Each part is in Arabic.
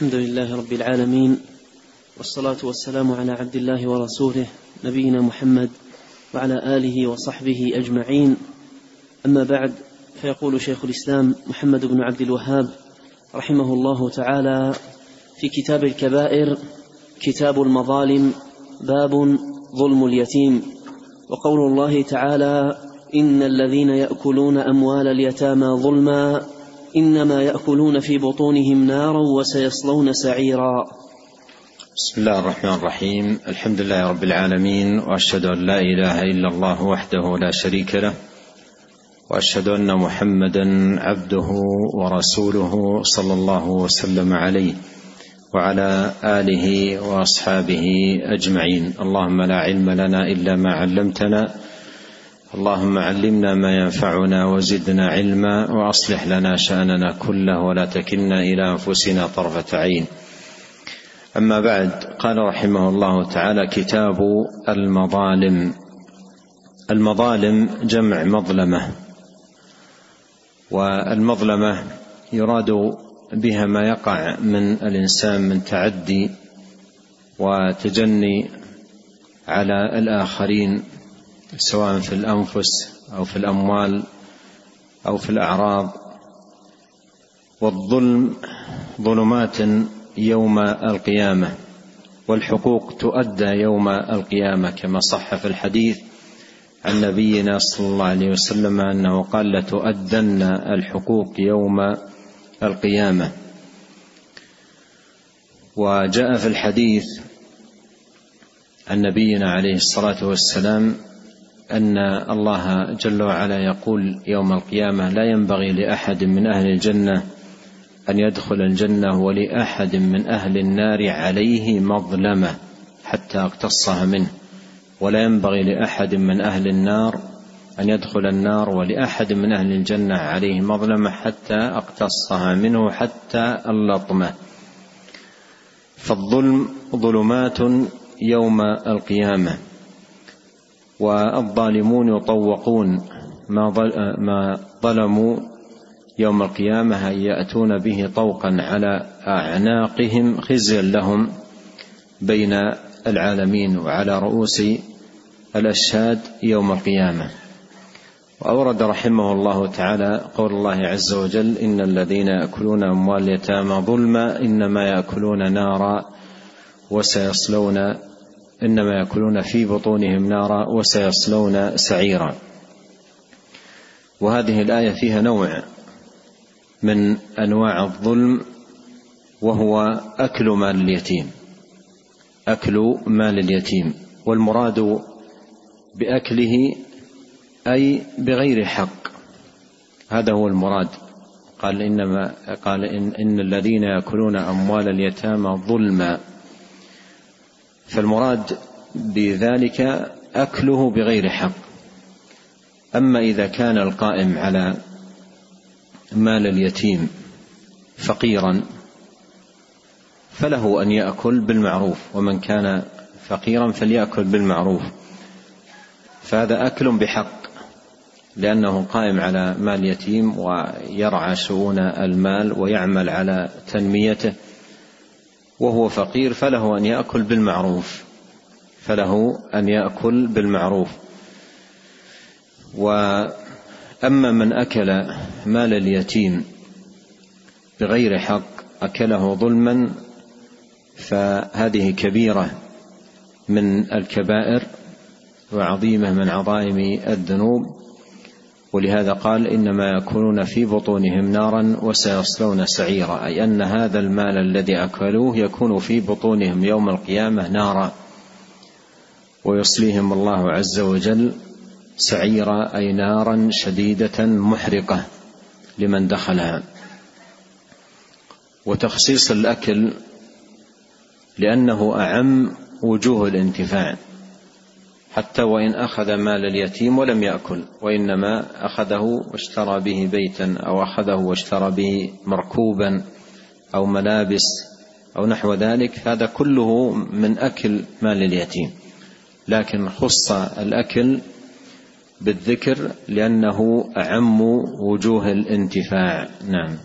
الحمد لله رب العالمين والصلاة والسلام على عبد الله ورسوله نبينا محمد وعلى آله وصحبه أجمعين. أما بعد فيقول شيخ الإسلام محمد بن عبد الوهاب رحمه الله تعالى في كتاب الكبائر كتاب المظالم باب ظلم اليتيم. وقول الله تعالى إن الذين يأكلون أموال اليتامى ظلما إنما يأكلون في بطونهم نارا وسيصلون سعيرا. بسم الله الرحمن الرحيم. الحمد لله رب العالمين وأشهد أن لا إله إلا الله وحده لا شريك له وأشهد أن محمدا عبده ورسوله صلى الله وسلم عليه وعلى آله وأصحابه أجمعين. اللهم لا علم لنا إلا ما علمتنا اللهم علمنا ما ينفعنا وزدنا علما وأصلح لنا شأننا كله ولا تكلنا إلى أنفسنا طرفة عين. أما بعد قال رحمه الله تعالى كتاب المظالم. المظالم جمع مظلمة. والمظلمة يراد بها ما يقع من الإنسان من تعدي وتجني على الآخرين. سواء في الأنفس أو في الأموال أو في الأعراض. والظلم ظلمات يوم القيامة والحقوق تؤدى يوم القيامة كما صح في الحديث عن نبينا صلى الله عليه وسلم أنه قال لتؤدن الحقوق يوم القيامة. وجاء في الحديث عن نبينا عليه الصلاة والسلام أن الله جل وعلا يقول يوم القيامة لا ينبغي لأحد من أهل الجنة أن يدخل الجنة ولأحد من أهل النار عليه مظلمة حتى اقتصها منه. ولا ينبغي لأحد من أهل النار أن يدخل النار ولأحد من أهل الجنة عليه مظلمة حتى اقتصها منه حتى اللطمة. فالظلم ظلمات يوم القيامة. والظالمون يطوقون ما ظلموا يوم القيامة أن يأتون به طوقا على أعناقهم خزيا لهم بين العالمين وعلى رؤوس الأشهاد يوم القيامة. وأورد رحمه الله تعالى قول الله عز وجل إن الذين يأكلون أموال اليتامى ظلما إنما يأكلون نارا وسيصلون إنما يأكلون في بطونهم نارا وسيصلون سعيرا. وهذه الآية فيها نوع من أنواع الظلم وهو أكل مال اليتيم. أكل مال اليتيم. والمراد بأكله أي بغير حق. هذا هو المراد. قال إنما قال إن, إن الذين يأكلون أموال اليتامى ظلما. فالمراد بذلك أكله بغير حق. أما إذا كان القائم على مال اليتيم فقيرا فله أن يأكل بالمعروف ومن كان فقيرا فليأكل بالمعروف. فهذا أكل بحق لأنه قائم على مال يتيم ويرعى شؤون المال ويعمل على تنميته. وهو فقير فله أن يأكل بالمعروف. فله أن يأكل بالمعروف. وأما من أكل مال اليتيم بغير حق أكله ظلما فهذه كبيرة من الكبائر وعظيمة من عظائم الذنوب. ولهذا قال إنما يكونون في بطونهم نارا وسيصلون سعيرا أي أن هذا المال الذي أكلوه يكون في بطونهم يوم القيامة نارا. ويصليهم الله عز وجل سعيرا أي نارا شديدة محرقة لمن دخلها. وتخصيص الأكل لأنه أعم وجوه الانتفاع. حتى وإن أخذ مال اليتيم ولم يأكل وإنما أخذه واشترى به بيتا أو أخذه واشترى به مركوبا أو ملابس أو نحو ذلك هذا كله من أكل مال اليتيم. لكن خص الأكل بالذكر لأنه أعم وجوه الانتفاع. نعم.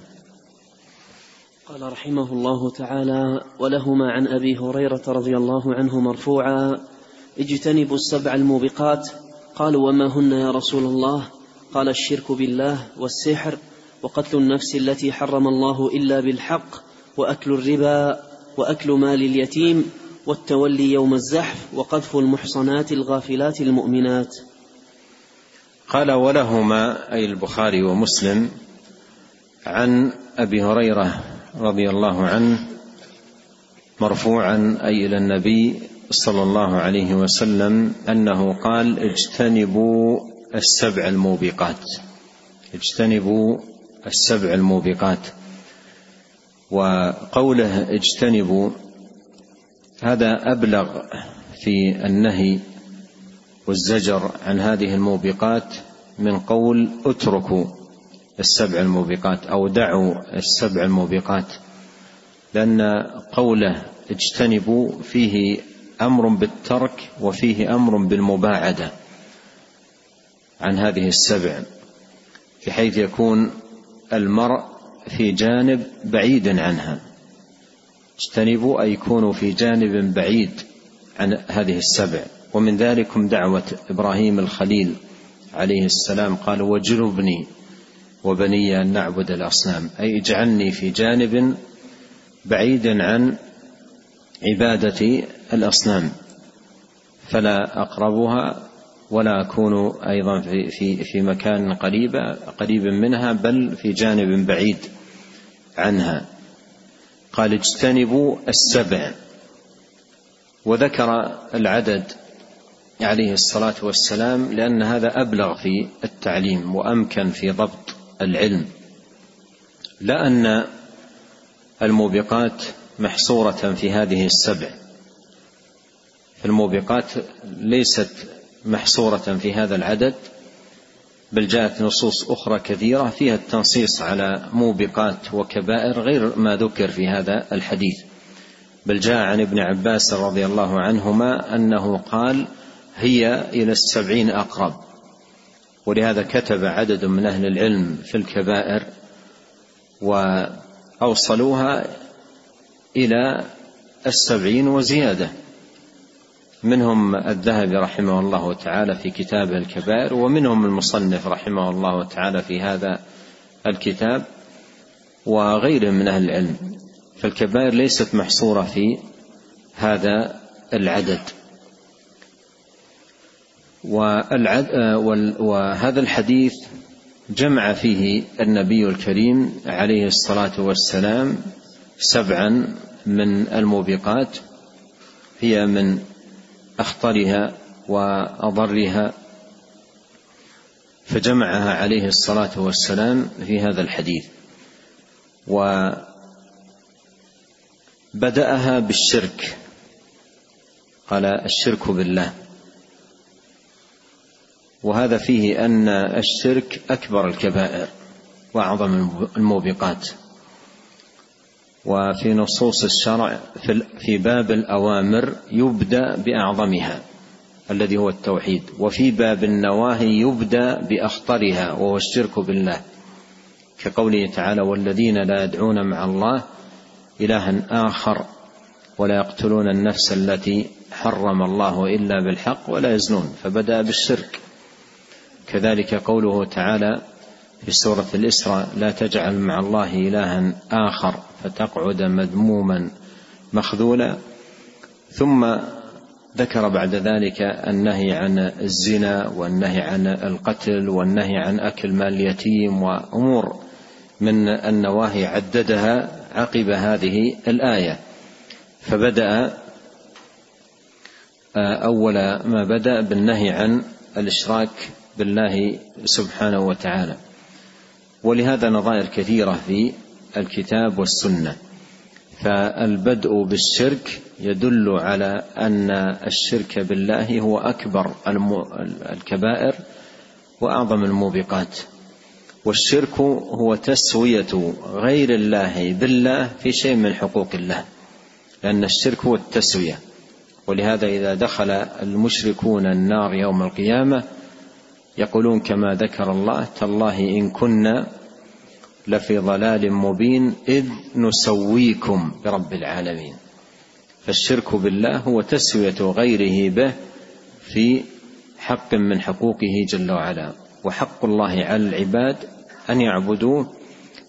قال رحمه الله تعالى ولهما عن أبي هريرة رضي الله عنه مرفوعا اجتنبوا السبع الموبقات. قالوا وما هن يا رسول الله؟ قال الشرك بالله والسحر وقتل النفس التي حرم الله إلا بالحق وأكل الربا وأكل مال اليتيم والتولي يوم الزحف وقذف المحصنات الغافلات المؤمنات. قال ولهما أي البخاري ومسلم عن أبي هريرة رضي الله عنه مرفوعا أي إلى النبي صلى الله عليه وسلم أنه قال اجتنبوا السبع الموبقات. اجتنبوا السبع الموبقات. وقوله اجتنبوا هذا أبلغ في النهي والزجر عن هذه الموبقات من قول اتركوا السبع الموبقات أو دعوا السبع الموبقات. لأن قوله اجتنبوا فيه أمر بالترك وفيه أمر بالمباعدة عن هذه السبع بحيث يكون المرء في جانب بعيد عنها. اجتنبوا أي كونوا في جانب بعيد عن هذه السبع. ومن ذلكم دعوة إبراهيم الخليل عليه السلام. قال وجنبني وبني أن نعبد الأصنام. أي اجعلني في جانب بعيد عن عباده الأصنام فلا أقربها ولا أكون أيضا في في في مكان قريب قريب منها بل في جانب بعيد عنها. قال اجتنبوا السبع. وذكر العدد عليه الصلاة والسلام لأن هذا أبلغ في التعليم وأمكن في ضبط العلم. لا ان الموبقات محصورة في هذه السبع. الموبقات ليست محصورة في هذا العدد بل جاءت نصوص أخرى كثيرة فيها التنصيص على موبقات وكبائر غير ما ذكر في هذا الحديث. بل جاء عن ابن عباس رضي الله عنهما أنه قال هي إلى السبعين أقرب ولهذا كتب عدد من أهل العلم في الكبائر وأوصلوها إلى السبعين وزيادة. منهم الذهبي رحمه الله تعالى في كتابه الكبائر ومنهم المصنف رحمه الله تعالى في هذا الكتاب وغيرهم من أهل العلم. فالكبائر ليست محصورة في هذا العدد. وهذا الحديث جمع فيه النبي الكريم عليه الصلاة والسلام سبعا من الموبقات هي من أخطرها وأضرها فجمعها عليه الصلاة والسلام في هذا الحديث وبدأها بالشرك قال الشرك بالله. وهذا فيه أن الشرك أكبر الكبائر وأعظم الموبقات. وفي نصوص الشرع في باب الأوامر يبدأ بأعظمها الذي هو التوحيد. وفي باب النواهي يبدأ بأخطرها وهو الشرك بالله. كقوله تعالى والذين لا يدعون مع الله إلها آخر ولا يقتلون النفس التي حرم الله إلا بالحق ولا يزنون. فبدأ بالشرك. كذلك قوله تعالى في سورة الإسراء لا تجعل مع الله إلها آخر. فتقعد مذموما مخذولا ثم ذكر بعد ذلك النهي عن الزنا والنهي عن القتل والنهي عن أكل مال اليتيم وأمور من النواهي عددها عقب هذه الآية. فبدأ أول ما بدأ بالنهي عن الإشراك بالله سبحانه وتعالى. ولهذا نظائر كثيرة في الكتاب والسنة. فالبدء بالشرك يدل على أن الشرك بالله هو أكبر الكبائر وأعظم الموبقات. والشرك هو تسوية غير الله بالله في شيء من حقوق الله لأن الشرك هو التسوية. ولهذا إذا دخل المشركون النار يوم القيامة يقولون كما ذكر الله تالله إن كنا لفي ضلال مبين إذ نسويكم برب العالمين. فالشرك بالله هو تسوية غيره به في حق من حقوقه جل وعلا. وحق الله على العباد أن يعبدوه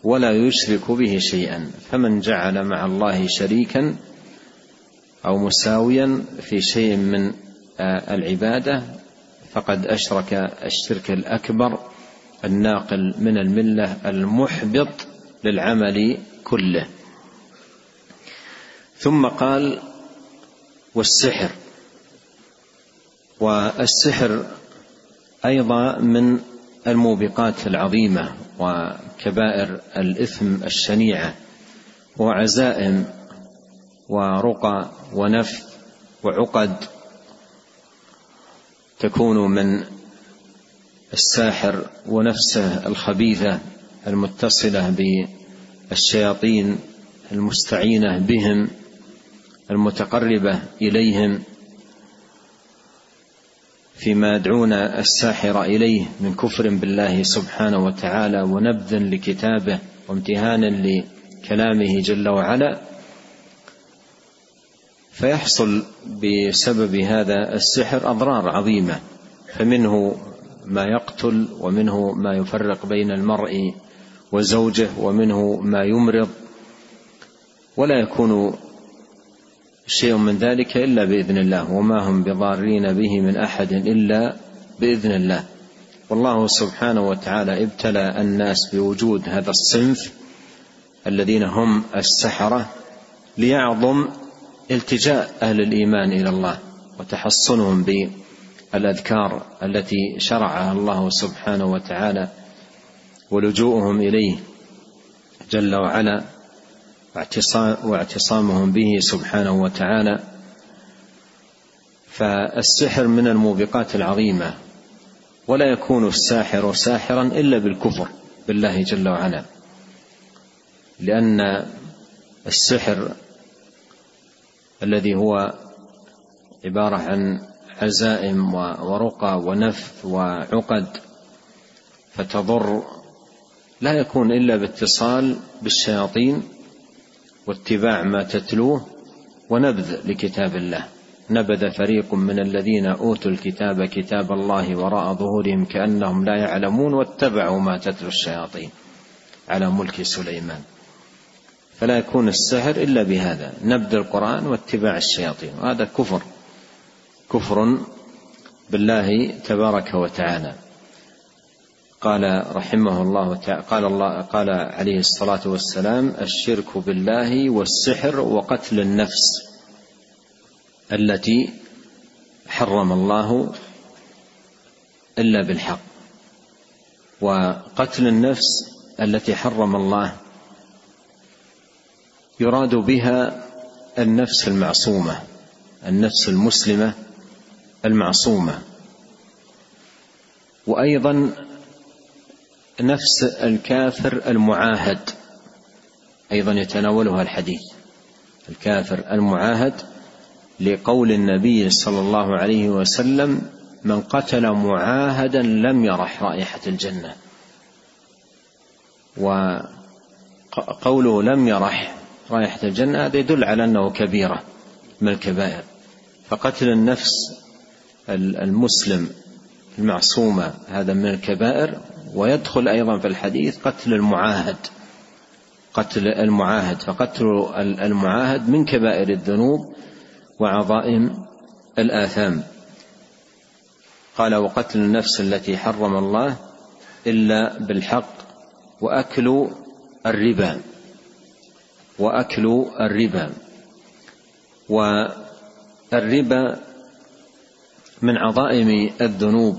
ولا يشركوا به شيئا. فمن جعل مع الله شريكا أو مساويا في شيء من العبادة فقد أشرك الشرك الأكبر الناقل من الملة المحبط للعمل كله. ثم قال والسحر. والسحر أيضا من الموبقات العظيمة وكبائر الإثم الشنيعة وعزائم ورقى ونفث وعقد تكون من الساحر ونفسه الخبيثة المتصلة بالشياطين المستعينة بهم المتقربة إليهم فيما يدعون الساحر إليه من كفر بالله سبحانه وتعالى ونبذ لكتابه وامتهانا لكلامه جل وعلا. فيحصل بسبب هذا السحر أضرار عظيمة فمنه ما يقتل ومنه ما يفرق بين المرء وزوجه ومنه ما يمرض. ولا يكون شيء من ذلك إلا بإذن الله وما هم بضارين به من أحد إلا بإذن الله. والله سبحانه وتعالى ابتلى الناس بوجود هذا الصنف الذين هم السحرة ليعظم التجاء أهل الإيمان إلى الله وتحصنهم بالاذكار التي شرعها الله سبحانه وتعالى ولجوءهم إليه جل وعلا واعتصامهم به سبحانه وتعالى فالسحر من الموبقات العظيمة ولا يكون الساحر ساحرا إلا بالكفر بالله جل وعلا لأن السحر الذي هو عبارة عن عزائم ورقى ونفث وعقد فتضر. لا يكون إلا باتصال بالشياطين واتباع ما تتلوه ونبذ لكتاب الله. نبذ فريق من الذين أوتوا الكتاب كتاب الله وراء ظهورهم كأنهم لا يعلمون واتبعوا ما تتلو الشياطين على ملك سليمان. فلا يكون السحر إلا بهذا نبذ القرآن واتباع الشياطين. وهذا كفر. كفر بالله تبارك وتعالى. قال رحمه الله تعالى قال الله قال عليه الصلاة والسلام الشرك بالله والسحر وقتل النفس التي حرم الله إلا بالحق. وقتل النفس التي حرم الله يراد بها النفس المعصومة النفس المسلمة المعصومة. وأيضا نفس الكافر المعاهد أيضا يتناولها الحديث. الكافر المعاهد لقول النبي صلى الله عليه وسلم من قتل معاهدا لم يرح رائحة الجنة. وقوله لم يرح رائحة الجنة هذا يدل على أنه كبيرة من الكبائر. فقتل النفس المسلم المعصومه هذا من الكبائر ويدخل أيضا في الحديث قتل المعاهد قتل المعاهد فقتل المعاهد من كبائر الذنوب وعظائم الآثام. قال وقتل النفس التي حرم الله إلا بالحق وأكل الربا وأكل الربا. والربا من عظائم الذنوب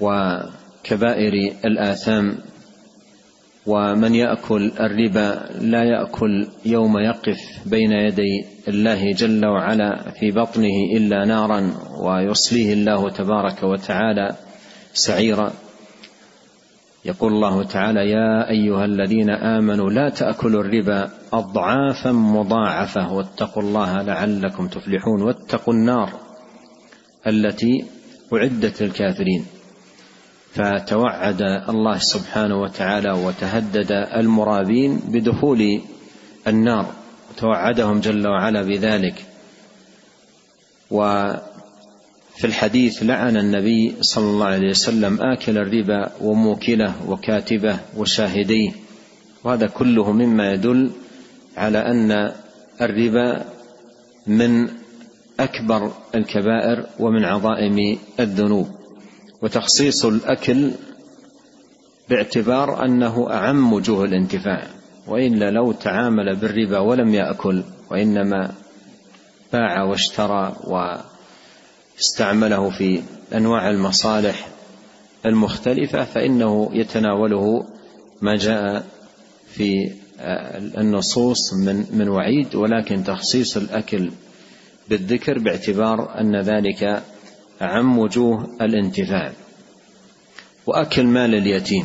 و كبائر الآثام ومن يأكل الربا لا يأكل يوم يقف بين يدي الله جل وعلا في بطنه إلا نارا ويصليه الله تبارك وتعالى سعيرا. يقول الله تعالى يا أيها الذين آمنوا لا تأكلوا الربا أضعافا مضاعفة واتقوا الله لعلكم تفلحون واتقوا النار التي أعدت للكافرين. فتوعد الله سبحانه وتعالى وتهدد المرابين بدخول النار. توعدهم جل وعلا بذلك. وفي الحديث لعن النبي صلى الله عليه وسلم آكل الربا وموكله وكاتبه وشاهديه. وهذا كله مما يدل على أن الربا من أكبر الكبائر ومن عظائم الذنوب. وتخصيص الأكل باعتبار أنه أعم وجوه الانتفاع وإلا لو تعامل بالربا ولم يأكل وإنما باع واشترى واستعمله في أنواع المصالح المختلفة فإنه يتناوله ما جاء في النصوص من من وعيد. ولكن تخصيص الأكل بالذكر باعتبار أن ذلك أعم وجوه الانتفاع. وأكل مال اليتيم.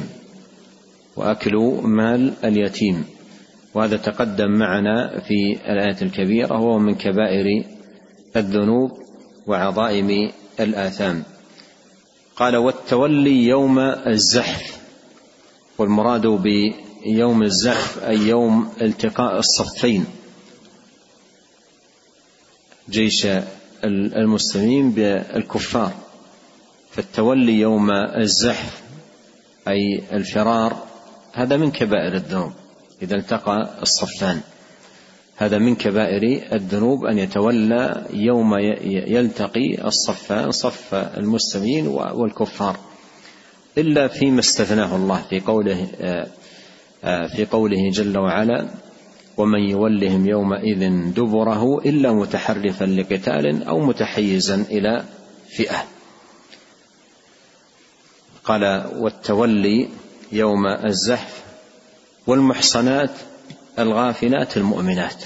وأكل مال اليتيم. وهذا تقدم معنا في الآية الكبيرة وهو من كبائر الذنوب وعظائم الآثام. قال والتولي يوم الزحف. والمراد بيوم الزحف أي يوم التقاء الصفين. جيش المسلمين بالكفار. فالتولي يوم الزحف أي الفرار هذا من كبائر الذنوب. إذا التقى الصفان. هذا من كبائر الذنوب أن يتولى يوم يلتقي الصفان صف المسلمين والكفار. إلا فيما استثناه الله في قوله في قوله جل وعلا ومن يولهم يومئذ دبره إلا متحرفا لقتال أو متحيزا إلى فئة. قال والتولي يوم الزحف والمحصنات الغافلات المؤمنات.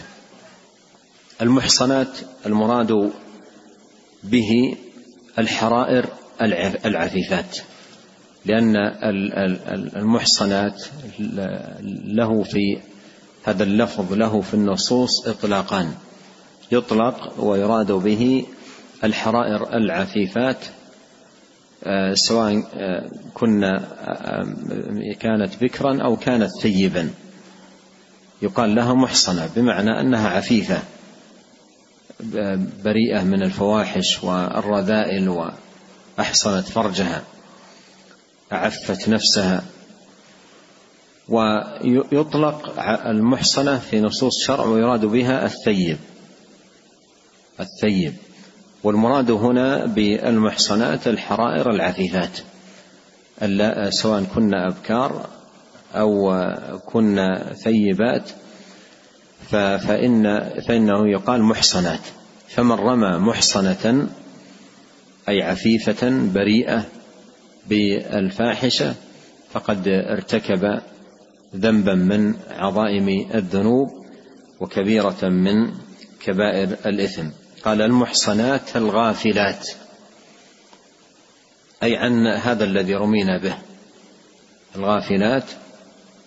المحصنات المراد به الحرائر العفيفات لأن المحصنات له في هذا اللفظ له في النصوص إطلاقان يطلق ويراد به الحرائر العفيفات آه، سواء آه، كنا آه، كانت بكرا أو كانت ثيبا. يقال لها محصنة بمعنى أنها عفيفة بريئة من الفواحش والرذائل وأحصنت فرجها أعفت نفسها. ويطلق المحصنة في نصوص الشرع ويراد بها الثيب. الثيب. والمراد هنا بالمحصنات الحرائر العفيفات. سواء كنا أبكار أو كنا ثيبات فإن فإنه يقال محصنات. فمن رمى محصنة أي عفيفة بريئة بالفاحشة فقد ارتكب ذنبا من عظائم الذنوب وكبيرة من كبائر الإثم. قال المحصنات الغافلات أي عن هذا الذي رمينا به. الغافلات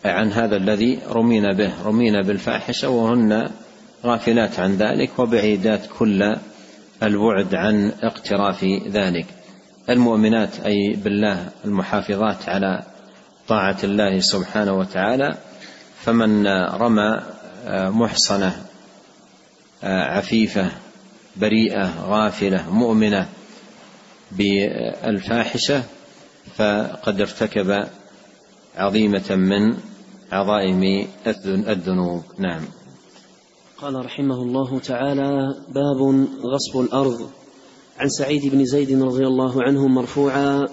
أي عن هذا الذي رمينا به. رمينا بالفاحشة وهن غافلات عن ذلك وبعيدات كل البعد عن اقتراف ذلك. المؤمنات أي بالله المحافظات على طاعة الله سبحانه وتعالى فمن رمى محصنة عفيفة بريئة غافلة مؤمنة بالفاحشة فقد ارتكب عظيمة من عظائم الذنوب. نعم. قال رحمه الله تعالى باب غصب الأرض. عن سعيد بن زيد رضي الله عنه مرفوعا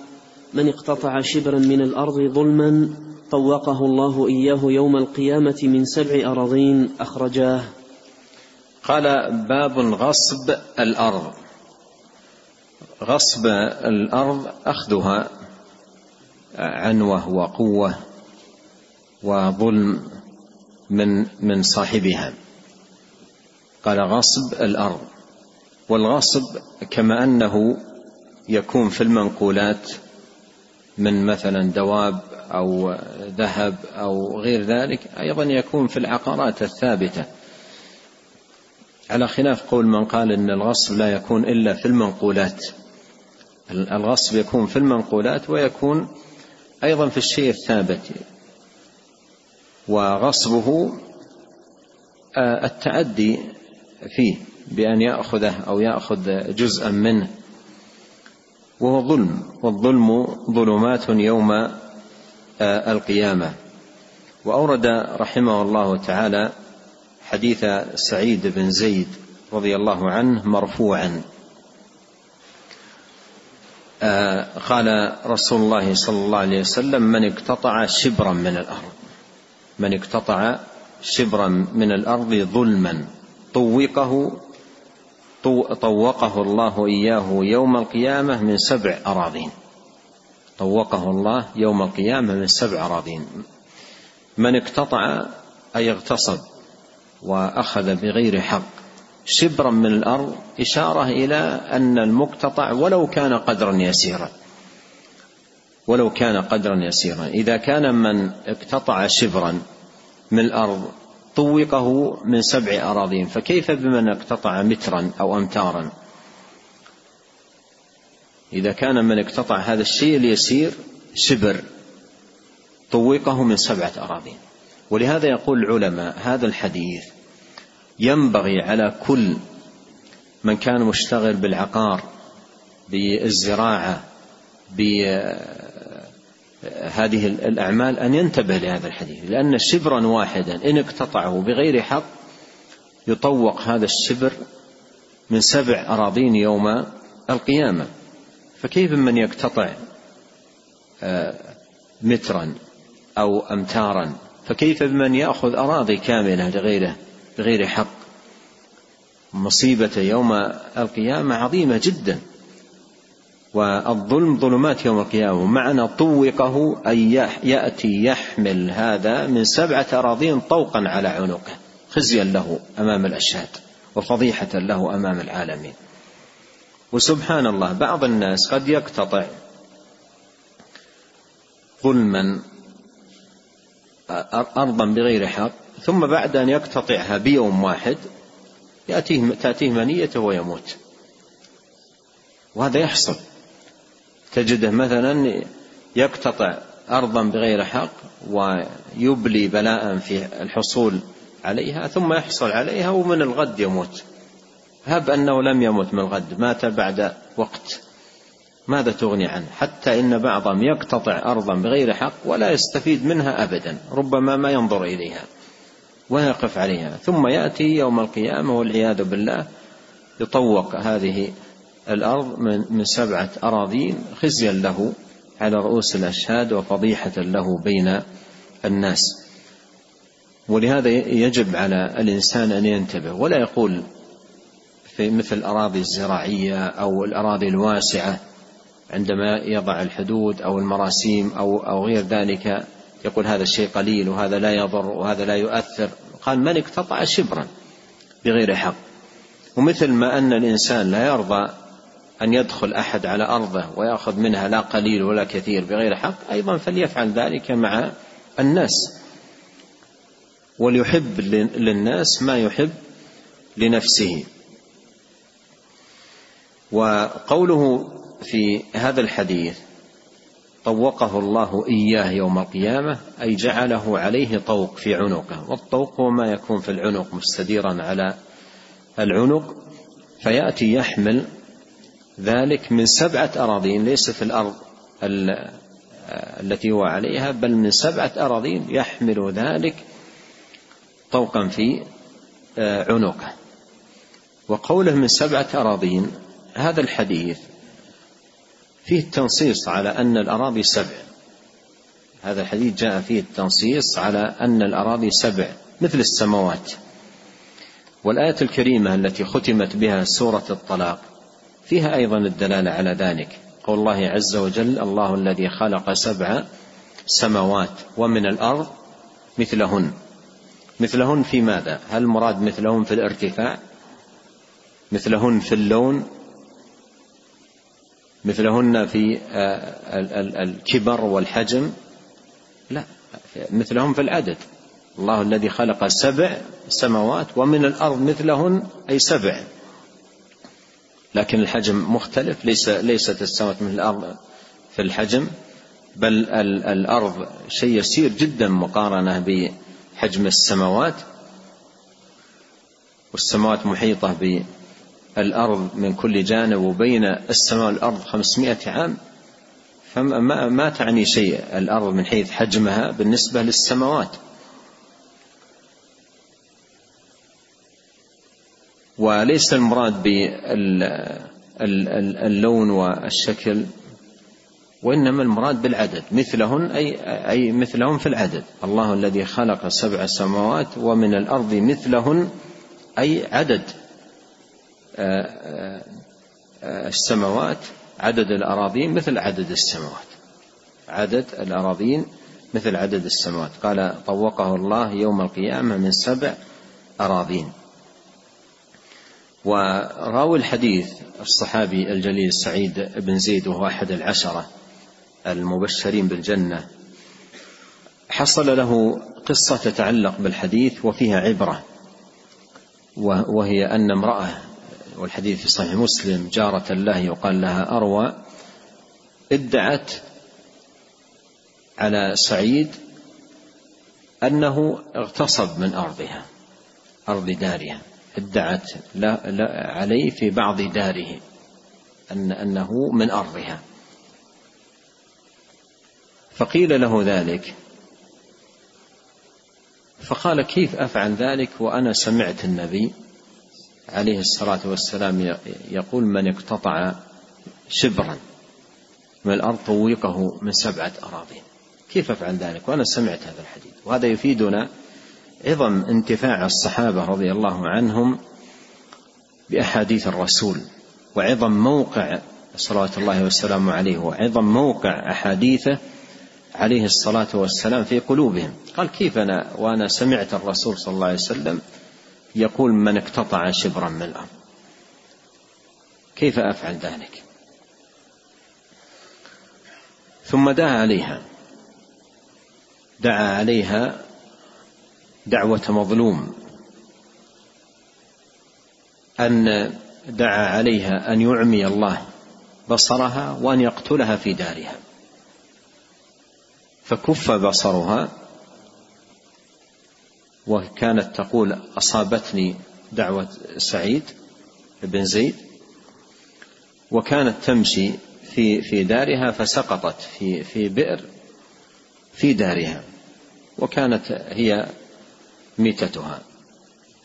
من اقتطع شبرا من الأرض ظلما طوقه الله إياه يوم القيامة من سبع أراضين أخرجاه. قال باب غصب الأرض. غصب الأرض أخذها عنوة وقوة وظلم من من صاحبها. قال غصب الأرض. والغصب كما أنه يكون في المنقولات من مثلا دواب أو ذهب أو غير ذلك أيضا يكون في العقارات الثابتة. على خلاف قول من قال إن الغصب لا يكون إلا في المنقولات. الغصب يكون في المنقولات ويكون أيضا في الشيء الثابت. وغصبه آه، التعدي فيه بأن يأخذه أو يأخذ جزءا منه. وهو ظلم والظلم ظلمات يوم آه، القيامة. وأورد رحمه الله تعالى حديث سعيد بن زيد رضي الله عنه مرفوعا. آه، قال رسول الله صلى الله عليه وسلم من اقتطع شبرا من الأرض من اقتطع شبرا من الأرض ظلما طوقه طوقه الله إياه يوم القيامة من سبع أراضين. طوقه الله يوم القيامة من سبع أراضين. من اقتطع أي اغتصب وأخذ بغير حق شبرا من الأرض إشارة إلى أن المقتطع ولو كان قدرا يسيرا. ولو كان قدرا يسيرا. إذا كان من اقتطع شبرا من الأرض طوقه من سبع أراضين فكيف بمن اقتطع مترا أو امتارا؟ إذا كان من اقتطع هذا الشيء اليسير شبر طوقه من سبعة أراضين. ولهذا يقول العلماء هذا الحديث ينبغي على كل من كان مشتغل بالعقار بالزراعة بهذه الأعمال أن ينتبه لهذا الحديث لأن شبرا واحدا إن اقتطعه بغير حق يطوق هذا الشبر من سبع أراضين يوم القيامة. فكيف من يقتطع آه، مترا أو امتارا؟ فكيف بمن يأخذ أراضي كاملة لغيره بغير حق؟ مصيبة يوم القيامة عظيمة جدا. والظلم ظلمات يوم القيامة. معنى طوقه أن يأتي يحمل هذا من سبعة أراضين طوقا على عنقه خزيا له أمام الأشهاد وفضيحة له أمام العالمين. وسبحان الله بعض الناس قد يقتطع ظلما أرضا بغير حق ثم بعد أن يقتطعها بيوم واحد يأتيه تأتيه منيته ويموت. وهذا يحصل. تجده مثلا يقتطع أرضا بغير حق ويبلي بلاء في الحصول عليها ثم يحصل عليها ومن الغد يموت. هب أنه لم يمت من الغد مات بعد وقت. ماذا تغني عنه؟ حتى إن بعضهم يقتطع أرضا بغير حق ولا يستفيد منها أبدا ربما ما ينظر إليها ويقف عليها. ثم يأتي يوم القيامة والعياذ بالله يطوق هذه الأرض من, من سبعة أراضين خزيا له على رؤوس الأشهاد وفضيحة له بين الناس. ولهذا يجب على الإنسان أن ينتبه ولا يقول في مثل الأراضي الزراعية أو الأراضي الواسعة عندما يضع الحدود أو المراسيم أو أو غير ذلك يقول هذا الشيء قليل وهذا لا يضر وهذا لا يؤثر. قال من اقتطع شبرا بغير حق. ومثل ما أن الإنسان لا يرضى أن يدخل أحد على أرضه ويأخذ منها لا قليل ولا كثير بغير حق أيضا فليفعل ذلك مع الناس. وليحب للناس ما يحب لنفسه. وقوله في هذا الحديث طوقه الله إياه يوم القيامة أي جعله عليه طوق في عنقه. والطوق هو ما يكون في العنق مستديرا على العنق فيأتي يحمل ذلك من سبعة أراضين ليس في الأرض التي هو عليها بل من سبعة أراضين يحمل ذلك طوقا في آه، عنقه. وقوله من سبعة أراضين هذا الحديث فيه التنصيص على أن الأراضي سبع. هذا الحديث جاء فيه التنصيص على أن الأراضي سبع مثل السماوات. والآية الكريمة التي ختمت بها سورة الطلاق فيها أيضا الدلالة على ذلك. قول الله عز وجل الله الذي خلق سبع سماوات ومن الأرض مثلهن. مثلهن في ماذا؟ هل المراد مثلهن في الارتفاع؟ مثلهن في اللون؟ مثلهن في آه، الكبر والحجم؟ لا مثلهم في العدد. الله الذي خلق سبع سماوات ومن الأرض مثلهن أي سبع. لكن الحجم مختلف ليس ليست السماوات مثل الأرض في الحجم بل الأرض شيء يسير جدا مقارنة بحجم السماوات والسماوات محيطة بالأرض من كل جانب وبين السماء والأرض خمسمائة عام. فما ما تعني شيء الأرض من حيث حجمها بالنسبة للسماوات. وليس المراد باللون والشكل وإنما المراد بالعدد مثلهن أي أي مثلهم في العدد. الله الذي خلق سبع سماوات ومن الأرض مثلهن أي عدد آه، آه، السماوات عدد الأراضين مثل عدد السماوات. عدد الأراضين مثل عدد السماوات. قال طوقه الله يوم القيامة من سبع أراضين. وراوي الحديث الصحابي الجليل سعيد بن زيد وهو أحد العشرة المبشرين بالجنة. حصل له قصة تتعلق بالحديث وفيها عبرة وهي أن امرأة والحديث في صحيح مسلم جارة الله يقال لها أروى ادعت على سعيد أنه اغتصب من أرضها أرض دارها. ادعت عليه في بعض داره أن أنه من أرضها. فقيل له ذلك. فقال كيف أفعل ذلك؟ وأنا سمعت النبي عليه الصلاة والسلام يقول من اقتطع شبرا من الأرض طوقه من سبعة أراضين. كيف أفعل ذلك؟ وأنا سمعت هذا الحديث. وهذا يفيدنا عظم انتفاع الصحابة رضي الله عنهم بأحاديث الرسول وعظم موقع صلوات الله وسلامه عليه وعظم موقع أحاديثه عليه الصلاة والسلام في قلوبهم. قال كيف أنا وأنا سمعت الرسول صلى الله عليه وسلم يقول من اقتطع شبرا من الأرض؟ كيف أفعل ذلك؟ ثم دعا عليها دعا عليها دعوة مظلوم. أن دعا عليها أن يعمي الله بصرها وأن يقتلها في دارها. فكف بصرها وكانت تقول أصابتني دعوة سعيد بن زيد وكانت تمشي في في دارها فسقطت في في بئر في دارها. وكانت هي ميتتها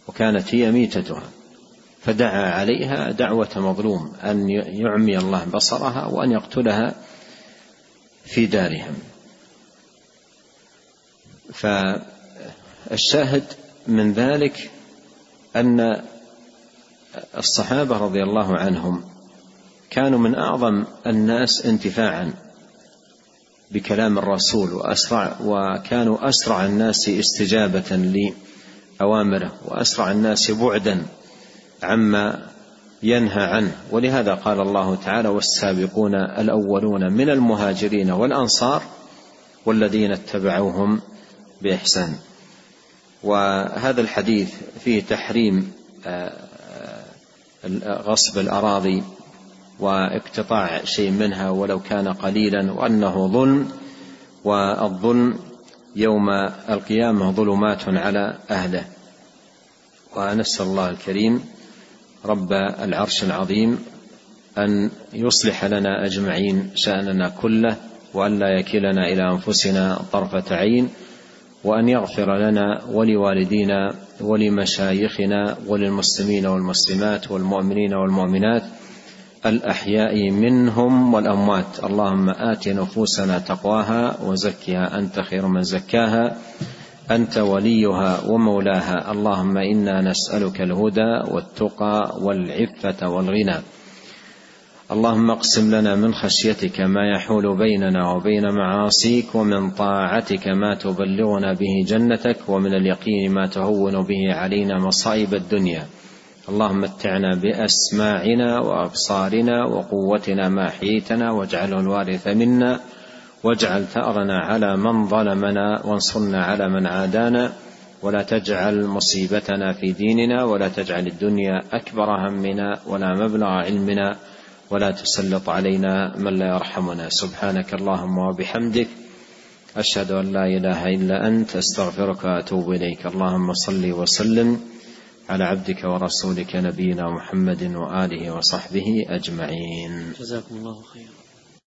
وكانت هي ميتتها فدعا عليها دعوة مظلوم أن يعمي الله بصرها وأن يقتلها في دارها فالشاهد من ذلك أن الصحابة رضي الله عنهم كانوا من أعظم الناس انتفاعا بكلام الرسول وأسرع وكانوا أسرع الناس استجابة لأوامره وأسرع الناس بعدا عما ينهى عنه. ولهذا قال الله تعالى والسابقون الأولون من المهاجرين والأنصار والذين اتبعوهم بإحسان. وهذا الحديث فيه تحريم آه، آه، غصب الأراضي واقتطاع شيء منها ولو كان قليلا وأنه ظلم والظلم يوم القيامة ظلمات على أهله. ونسأل الله الكريم رب العرش العظيم أن يصلح لنا أجمعين شأننا كله وأن لا يكلنا إلى أنفسنا طرفة عين وأن يغفر لنا ولوالدينا ولمشايخنا وللمسلمين والمسلمات والمؤمنين والمؤمنات الأحياء منهم والأموات. اللهم آت نفوسنا تقواها وزكها أنت خير من زكاها. أنت وليها ومولاها. اللهم إنا نسألك الهدى والتقى والعفة والغنى. اللهم اقسم لنا من خشيتك ما يحول بيننا وبين معاصيك ومن طاعتك ما تبلغنا به جنتك ومن اليقين ما تهون به علينا مصائب الدنيا. اللهم متعنا بأسماعنا وأبصارنا وقوتنا ما احييتنا واجعله الوارث منا واجعل ثأرنا على من ظلمنا وانصرنا على من عادانا ولا تجعل مصيبتنا في ديننا ولا تجعل الدنيا أكبر همنا ولا مبلغ علمنا ولا تسلط علينا من لا يرحمنا. سبحانك اللهم وبحمدك أشهد أن لا إله إلا أنت أستغفرك وأتوب إليك. اللهم صل وسلم على عبدك ورسولك نبينا محمد وآله وصحبه أجمعين. جزاكم الله خيرا.